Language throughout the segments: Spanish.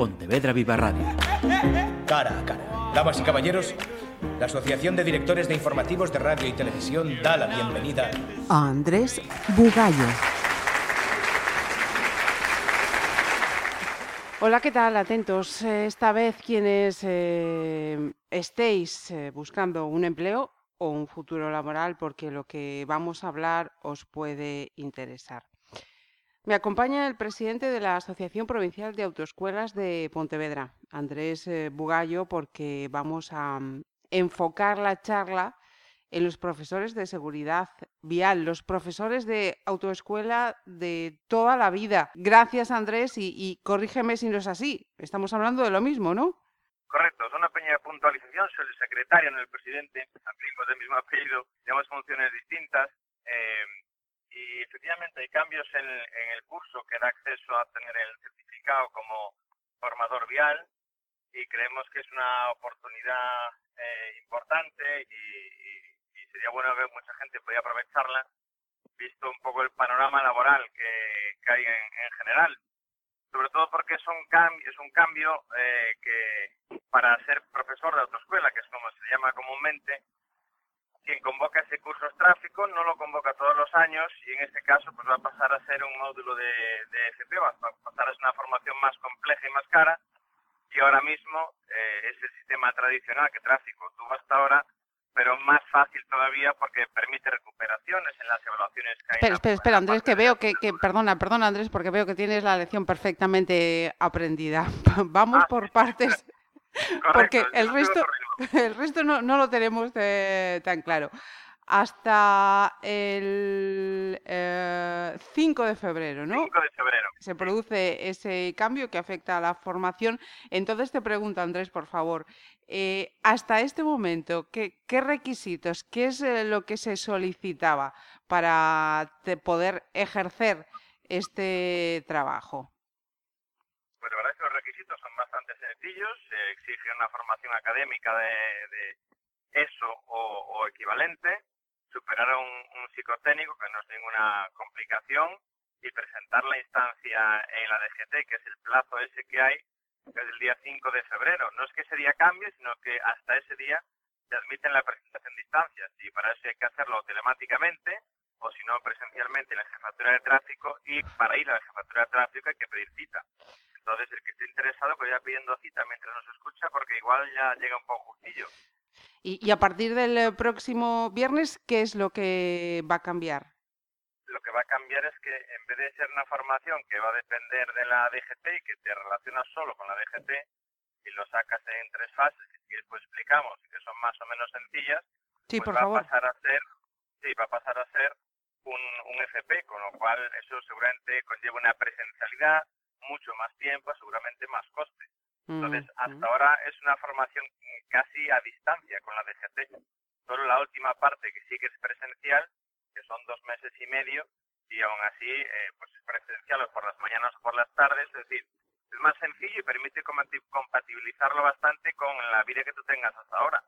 Pontevedra Viva Radio. Cara a cara. Damas y caballeros, la Asociación de Directores de Informativos de Radio y Televisión da la bienvenida a Andrés Bugallo. Hola, ¿qué tal? Atentos. Esta vez quienes eh, estéis eh, buscando un empleo o un futuro laboral, porque lo que vamos a hablar os puede interesar. Me acompaña el presidente de la Asociación Provincial de Autoescuelas de Pontevedra, Andrés eh, Bugallo, porque vamos a mm, enfocar la charla en los profesores de seguridad vial, los profesores de autoescuela de toda la vida. Gracias, Andrés, y, corrígeme si no es así. Estamos hablando de lo mismo, ¿no? Correcto, es una pequeña puntualización. Soy el secretario, no el presidente. Aplico del mismo apellido, tenemos funciones distintas. Eh, y efectivamente hay cambios en, el curso que da acceso a tener el certificado como formador vial y creemos que es una oportunidad eh, importante y, sería bueno que mucha gente pudiera aprovecharla visto un poco el panorama laboral que, hay en, general. Sobre todo porque es un cambio es un cambio eh, que para ser profesor de autoescuela que es como se llama comúnmente quien convoca ese curso es tráfico, no lo convoca todos los años y en este caso pues va a pasar a ser un módulo de, de FP, va a pasar a ser una formación más compleja y más cara y ahora mismo eh, es el sistema tradicional que tráfico tuvo hasta ahora, pero más fácil todavía porque permite recuperaciones en las evaluaciones que hay. Espera, espera, espera Andrés, que veo que, que, perdona, perdona Andrés, porque veo que tienes la lección perfectamente aprendida. Vamos ah, por partes. Porque el resto, el resto no, no lo tenemos eh, tan claro. Hasta el 5 eh, de febrero, ¿no? 5 de febrero. Se produce ese cambio que afecta a la formación. Entonces te pregunto, Andrés, por favor, eh, hasta este momento, ¿qué, ¿qué, requisitos, qué es lo que se solicitaba para poder ejercer este trabajo? Se exige una formación académica de, eso o, equivalente, superar un, psicotécnico que no es ninguna complicación y presentar la instancia en la DGT, que es el plazo ese que hay, que es el día 5 de febrero. No es que ese día cambie, sino que hasta ese día se admiten la presentación de instancias y para eso hay que hacerlo telemáticamente o si no presencialmente en la jefatura de tráfico y para ir a la jefatura de tráfico hay que pedir cita. Entonces, el que esté interesado que vaya pidiendo cita mientras nos escucha, porque igual ya llega un poco justillo. Y, a partir del eh, próximo viernes, ¿qué es lo que va a cambiar? Lo que va a cambiar es que en vez de ser una formación que va a depender de la DGT y que te relacionas solo con la DGT y lo sacas en tres fases que después explicamos que son más o menos sencillas, sí, pues va a pasar a ser, sí, va a pasar a ser un, un FP, con lo cual eso seguramente conlleva una presencialidad, mucho más tiempo, seguramente más coste. Entonces, hasta ahora es una formación casi a distancia con la DGT. Solo la última parte que sí que es presencial, que son dos meses y medio, y aún así, eh, pues es presencial por las mañanas o por las tardes, es decir, es más sencillo y permite compatibilizarlo bastante con la vida que tú tengas hasta ahora.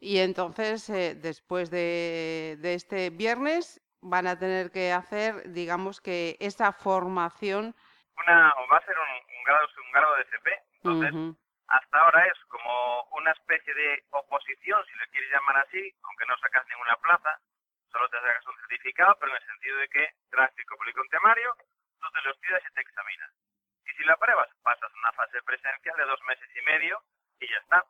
Y entonces, eh, después de, de, este viernes, van a tener que hacer, digamos que esa formación una, va a ser un, grado, un grado de FP. Entonces, hasta ahora es como una especie de oposición, si lo quieres llamar así, aunque no sacas ninguna plaza, solo te sacas un certificado, pero en el sentido de que tráfico público un temario, tú te lo estudias y te examinas. Y si la apruebas, pasas una fase presencial de dos meses y medio y ya está.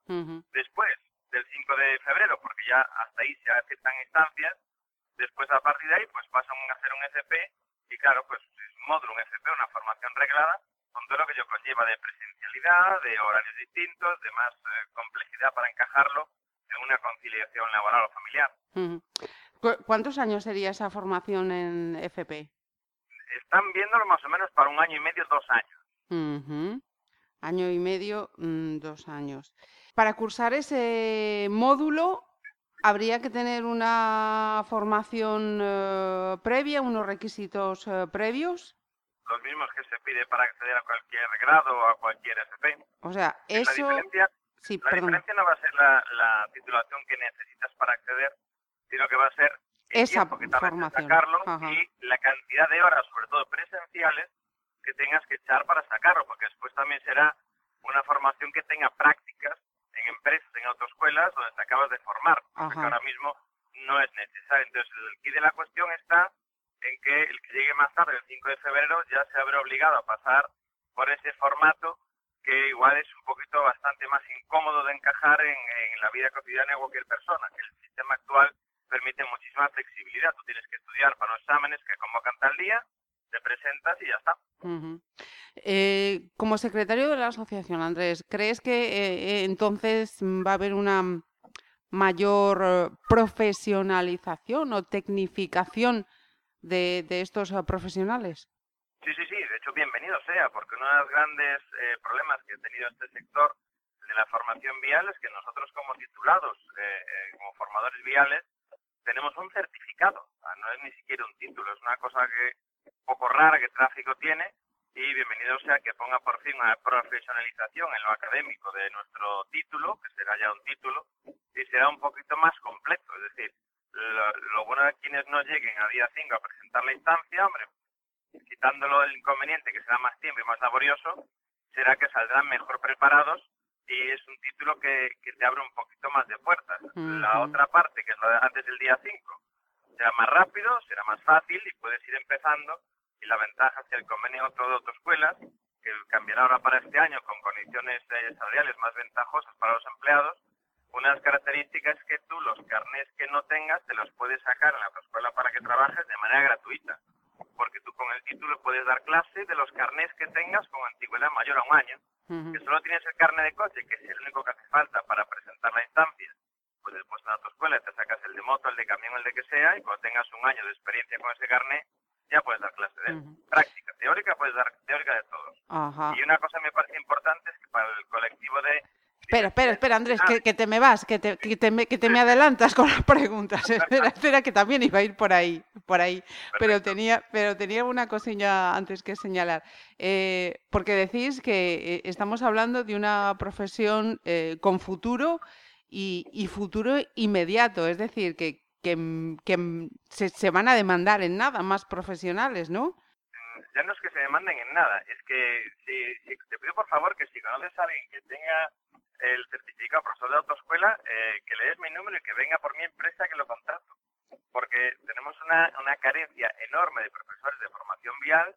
Después del 5 de febrero, porque ya hasta ahí se aceptan instancias, después a partir de ahí, pues pasan a hacer un FP y claro, pues módulo, un FP, una formación reglada, con todo lo que ello conlleva de presencialidad, de horarios distintos, de más eh, complejidad para encajarlo en una conciliación laboral o familiar. ¿Cuántos años sería esa formación en FP? Están viéndolo más o menos para un año y medio, dos años. Año y medio, mm, dos años. Para cursar ese módulo, ¿Habría que tener una formación eh, previa, unos requisitos eh, previos? Los mismos que se pide para acceder a cualquier grado o a cualquier FP. O sea, eso... La diferencia, sí, la diferencia no va a ser la, titulación que necesitas para acceder, sino que va a ser el Esa tiempo que en sacarlo y la cantidad de horas, sobre todo presenciales, que tengas que echar para sacarlo, porque después también será una formación que tenga prácticas en empresas, en autoescuelas, donde te acabas de formar, porque ahora mismo no es necesario. Entonces, el key de la cuestión está en que el que llegue más tarde, el 5 de febrero, ya se habrá obligado a pasar por ese formato que igual es un poquito bastante más incómodo de encajar en, en la vida cotidiana de cualquier persona, que el sistema actual permite muchísima flexibilidad. Tú tienes que estudiar para los exámenes que convocan tal día, te presentas y ya está. Eh, como secretario de la asociación, Andrés, ¿crees que eh, entonces va a haber una mayor eh, profesionalización o tecnificación de, estos profesionales? Sí, sí, sí, de hecho bienvenido sea, porque uno de los grandes eh, problemas que ha tenido este sector de la formación vial es que nosotros como titulados, eh, eh, como formadores viales, tenemos un certificado, no es ni siquiera un título, es una cosa que poco rara que tráfico tiene y bienvenido sea que ponga por fin una profesionalización en lo académico de nuestro título, que será ya un título, y será un poquito más completo, es decir, lo, lo bueno de quienes no lleguen a día 5 a presentar la instancia, hombre, quitándolo el inconveniente que será más tiempo y más laborioso, será que saldrán mejor preparados y es un título que, que te abre un poquito más de puertas. Uh -huh. La otra parte, que es la de antes del día 5, será más rápido, será más fácil y puedes ir empezando. Y la ventaja es que el convenio otro de autoescuelas, que cambiará ahora para este año con condiciones eh, salariales más ventajosas para los empleados, una de las características es que tú los carnés que no tengas te los puedes sacar en la autoescuela para que trabajes de manera gratuita porque tú con el título puedes dar clase de los carnés que tengas con antigüedad mayor a un año. Uh -huh. Que solo tienes el carnet de coche, que es el único que hace falta para presentar la instancia, pues después en la autoescuela te sacas el de moto, el de camión, el de que sea, y cuando tengas un año de experiencia con ese carnet, ya puedes dar clase de. Uh -huh. Práctica, teórica, puedes dar teórica de todos. Ajá. Y una cosa me parece importante es que para el colectivo de Espera, espera, espera, Andrés, que, que, te me vas, que te, que, te me, que te me adelantas con las preguntas. espera, espera, que también iba a ir por ahí, por ahí. Pero tenía, pero tenía una cosilla antes que señalar. Eh, porque decís que eh, estamos hablando de una profesión eh, con futuro y, y, futuro inmediato. Es decir, que, que, que se, se, van a demandar en nada más profesionales, ¿no? Ya no es que se demanden en nada, es que si, si te pido por favor que si conoces a alguien que tenga el certificado profesor de autoescuela, eh, que le des mi número y que venga por mi empresa que lo contrato. Porque tenemos una, una carencia enorme de profesores de formación vial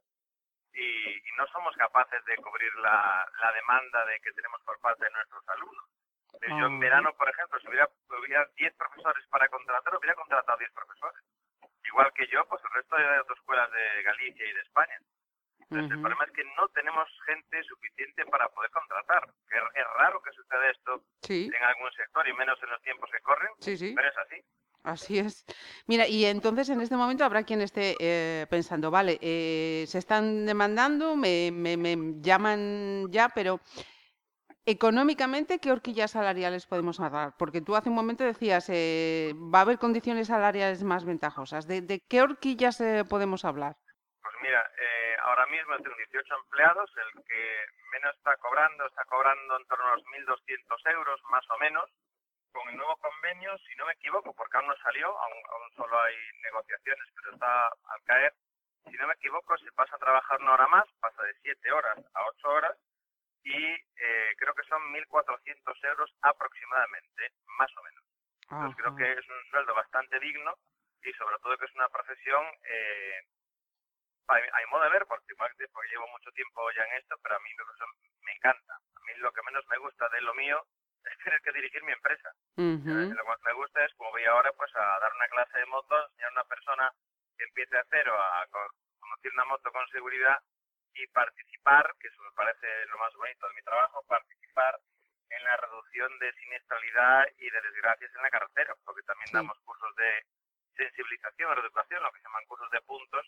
y, y no somos capaces de cubrir la, la, demanda de que tenemos por parte de nuestros alumnos. Yo en verano, por ejemplo, si hubiera, hubiera 10 profesores para contratar, hubiera contratado 10 profesores. Igual que yo, pues el resto de autoescuelas de Galicia y de España. Entonces, uh -huh. el problema es que no tenemos gente suficiente para poder contratar. Es, es raro que suceda esto sí. en algún sector y menos en los tiempos que corren, sí, sí. pero es así. Así es. Mira, y entonces en este momento habrá quien esté eh, pensando, vale, eh, se están demandando, me, me, me, llaman ya, pero económicamente, ¿qué horquillas salariales podemos dar? Porque tú hace un momento decías, eh, va a haber condiciones salariales más ventajosas. ¿De, de qué horquillas eh, podemos hablar? Pues mira, eh, ahora mismo tengo 18 empleados, el que menos está cobrando, está cobrando en torno a los 1.200 euros, más o menos, con el nuevo convenio, si no me equivoco, porque aún no salió, aún, aún solo hay negociaciones, pero está al caer, si no me equivoco, se pasa a trabajar una hora más, pasa de 7 horas a 8 horas, y eh, creo que son 1.400 euros aproximadamente, más o menos. Entonces creo que es un sueldo bastante digno y sobre todo que es una profesión eh, a, a, mi modo de ver, porque, porque llevo mucho tiempo ya en esto, pero a mí me, me encanta. A mí lo que menos me gusta de lo mío es tener que dirigir mi empresa. Uh -huh. Lo que más me gusta es, como voy ahora, pues a dar una clase de moto, enseñar a una persona que empiece a cero a conducir una moto con seguridad y participar, que eso me parece lo más bonito de mi trabajo, participar en la reducción de siniestralidad y de desgracias en la carretera, porque también sí. damos cursos de sensibilización o educación, lo que se llaman cursos de puntos,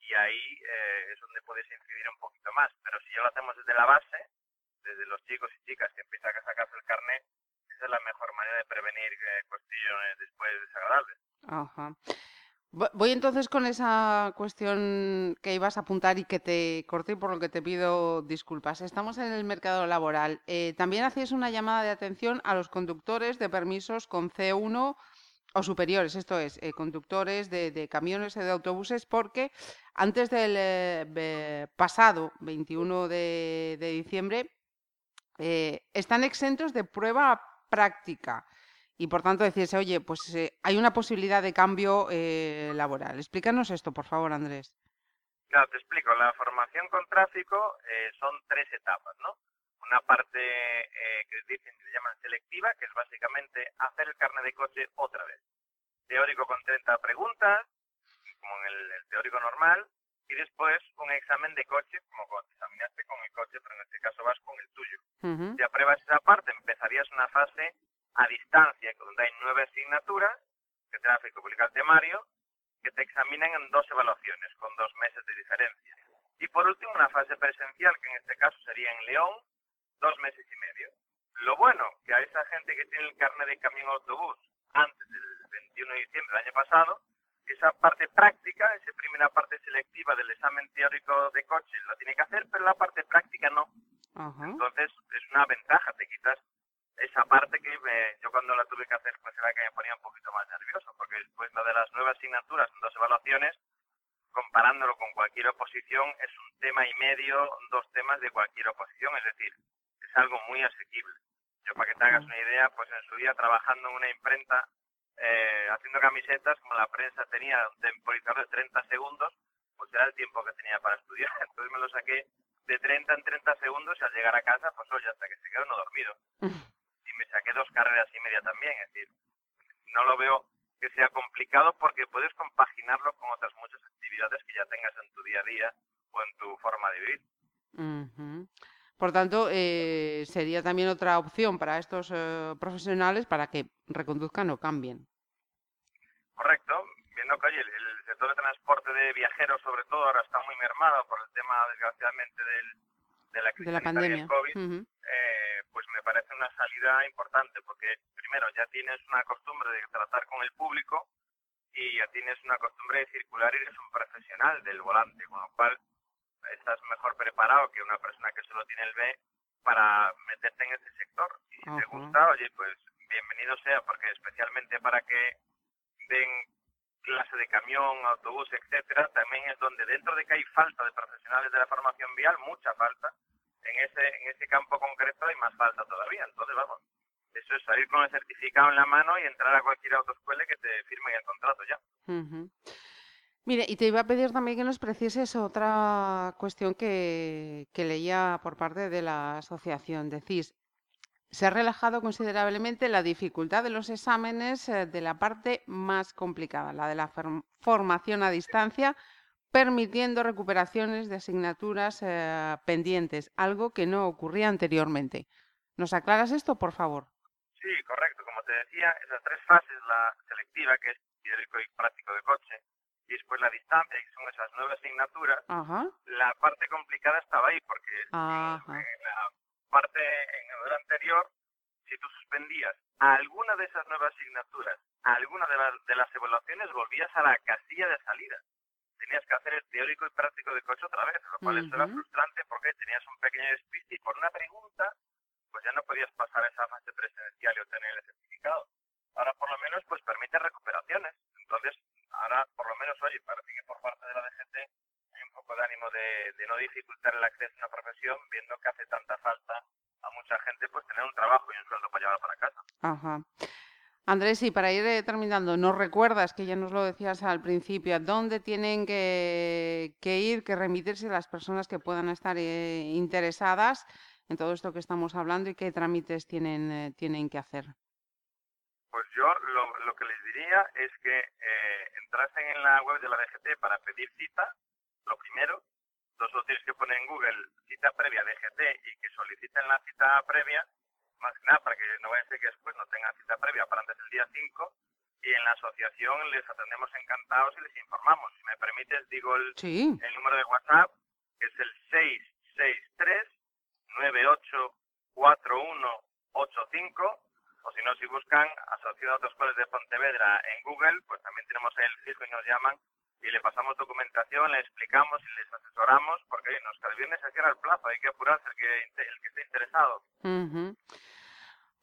y ahí eh, es donde puedes incidir un poquito más. Pero si ya lo hacemos desde la base, desde los chicos y chicas que empiezan a sacarse el carnet, esa es la mejor manera de prevenir eh, cuestiones después desagradables. Ajá. Voy entonces con esa cuestión que ibas a apuntar y que te corté por lo que te pido disculpas. Estamos en el mercado laboral. Eh, también hacéis una llamada de atención a los conductores de permisos con C1 o superiores, esto es, eh, conductores de, camiones y de autobuses, porque antes del eh, pasado 21 de, diciembre están exentos de prueba práctica y por tanto decirse, oye, pues hay una posibilidad de cambio laboral. Explícanos esto, por favor, Andrés. Claro, te explico. La formación con tráfico son tres etapas, ¿no? Una parte que dicen, se llaman selectiva, que es básicamente hacer el carnet de coche otra vez teórico con 30 preguntas, como en el, teórico normal, y después un examen de coche, como cuando te examinaste con el coche, pero en este caso vas con el tuyo. Si apruebas esa parte, empezarías una fase a distancia, donde hay nueve asignaturas, que tráfico publica el temario, que te examinan en dos evaluaciones, con dos meses de diferencia. Y por último, una fase presencial, que en este caso sería en León, dos meses y medio. Lo bueno, que a esa gente que tiene el carnet de camión autobús antes del 21 de diciembre del año pasado, esa parte práctica, esa primera parte selectiva del examen teórico de coche la tiene que hacer, pero la parte práctica no. Entonces es una ventaja, te quitas esa parte que yo cuando la tuve que hacer pues era que me ponía un poquito más nervioso, porque después la de las nuevas asignaturas dos evaluaciones, comparándolo con cualquier oposición, es un tema y medio, dos temas de cualquier oposición, es decir, es algo muy asequible. Yo para que te hagas una idea, pues en su día trabajando en una imprenta, eh, haciendo camisetas, como la prensa tenía un temporizador de 30 segundos, pues era el tiempo que tenía para estudiar. Entonces me lo saqué de 30 en 30 segundos y al llegar a casa, pues oye, hasta que se quedó no dormido. Me saqué dos carreras y media también, es decir, no lo veo que sea complicado porque puedes compaginarlo con otras muchas actividades que ya tengas en tu día a día o en tu forma de vivir. Por tanto, eh, sería también otra opción para estos eh, profesionales para que reconduzcan o cambien. Correcto. Viendo que el, sector de transporte de viajeros, sobre todo, ahora está muy mermado por el tema, desgraciadamente, del, de la crisis de la pandemia. COVID, eh, pues me parece una salida importante, porque primero ya tienes una costumbre de tratar con el público y ya tienes una costumbre de circular y eres un profesional del volante, con lo cual estás mejor preparado que una persona que solo tiene el B para meterte en ese sector. Y si te gusta, oye, pues bienvenido sea, porque especialmente para que den clase de camión, autobús, etcétera, también es donde dentro de que hay falta de profesionales de la formación vial, mucha falta, en ese, en ese campo concreto hay más falta todavía. Entonces, vamos, eso es salir con el certificado en la mano y entrar a cualquier autoescuela que te firme el contrato ya. Mire, y te iba a pedir también que nos precieses otra cuestión que, leía por parte de la asociación. Decís, se ha relajado considerablemente la dificultad de los exámenes eh, de la parte más complicada, la de la formación a distancia, permitiendo recuperaciones de asignaturas eh, pendientes, algo que no ocurría anteriormente. ¿Nos aclaras esto, por favor? Sí, correcto. Como te decía, esas tres fases, la selectiva, que es teórico y práctico de coche, y después la distancia, que son esas nueve asignaturas, la parte complicada estaba ahí, porque en la parte en el anterior, si tú suspendías alguna de esas nuevas asignaturas, alguna de, de las evaluaciones, volvías a la casilla de salida. Tenías que hacer el teórico y práctico de coche otra vez, lo cual eso era frustrante porque tenías un pequeño despiste y por una pregunta, pues ya no podías pasar esa fase presencial y obtener el certificado. Ahora por lo menos pues permite recuperaciones. Entonces, ahora por lo menos, oye, parece que por parte de la DGT hay un poco de ánimo de, no dificultar el acceso a una profesión, viendo que hace tanta falta a mucha gente pues tener un trabajo y un sueldo para llevar para casa. Ajá. Andrés, y para ir eh, terminando, ¿nos recuerdas, que ya nos lo decías al principio, a dónde tienen que, ir, que remitirse las personas que puedan estar eh, interesadas en todo esto que estamos hablando y qué trámites tienen, eh, tienen que hacer? Pues yo lo, que les diría es que eh, entrasen en la web de la DGT para pedir cita, lo primero. Entonces lo tienes que poner en Google cita previa DGT y que soliciten la cita previa, más que nada para que no vaya a ser que después no tengan cita previa para antes del día 5. Y en la asociación les atendemos encantados y les informamos. Si me permites, digo el, el número de WhatsApp, que es el 663 984185 o si no, si buscan Asociación de Autoescuelas de Pontevedra en Google, pues también tenemos el fijo y nos llaman y le pasamos documentación, le explicamos y les asesoramos, porque nos cada viernes se cierra el plazo, hay que apurarse el que, el que esté interesado.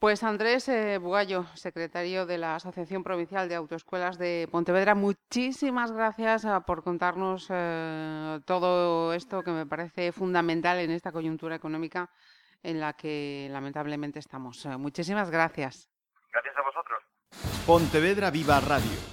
Pues Andrés eh, Bugallo, secretario de la Asociación Provincial de Autoescuelas de Pontevedra, muchísimas gracias ah, por contarnos eh, todo esto que me parece fundamental en esta coyuntura económica en la que lamentablemente estamos. Eh, muchísimas gracias. Gracias a vosotros. Pontevedra Viva Radio.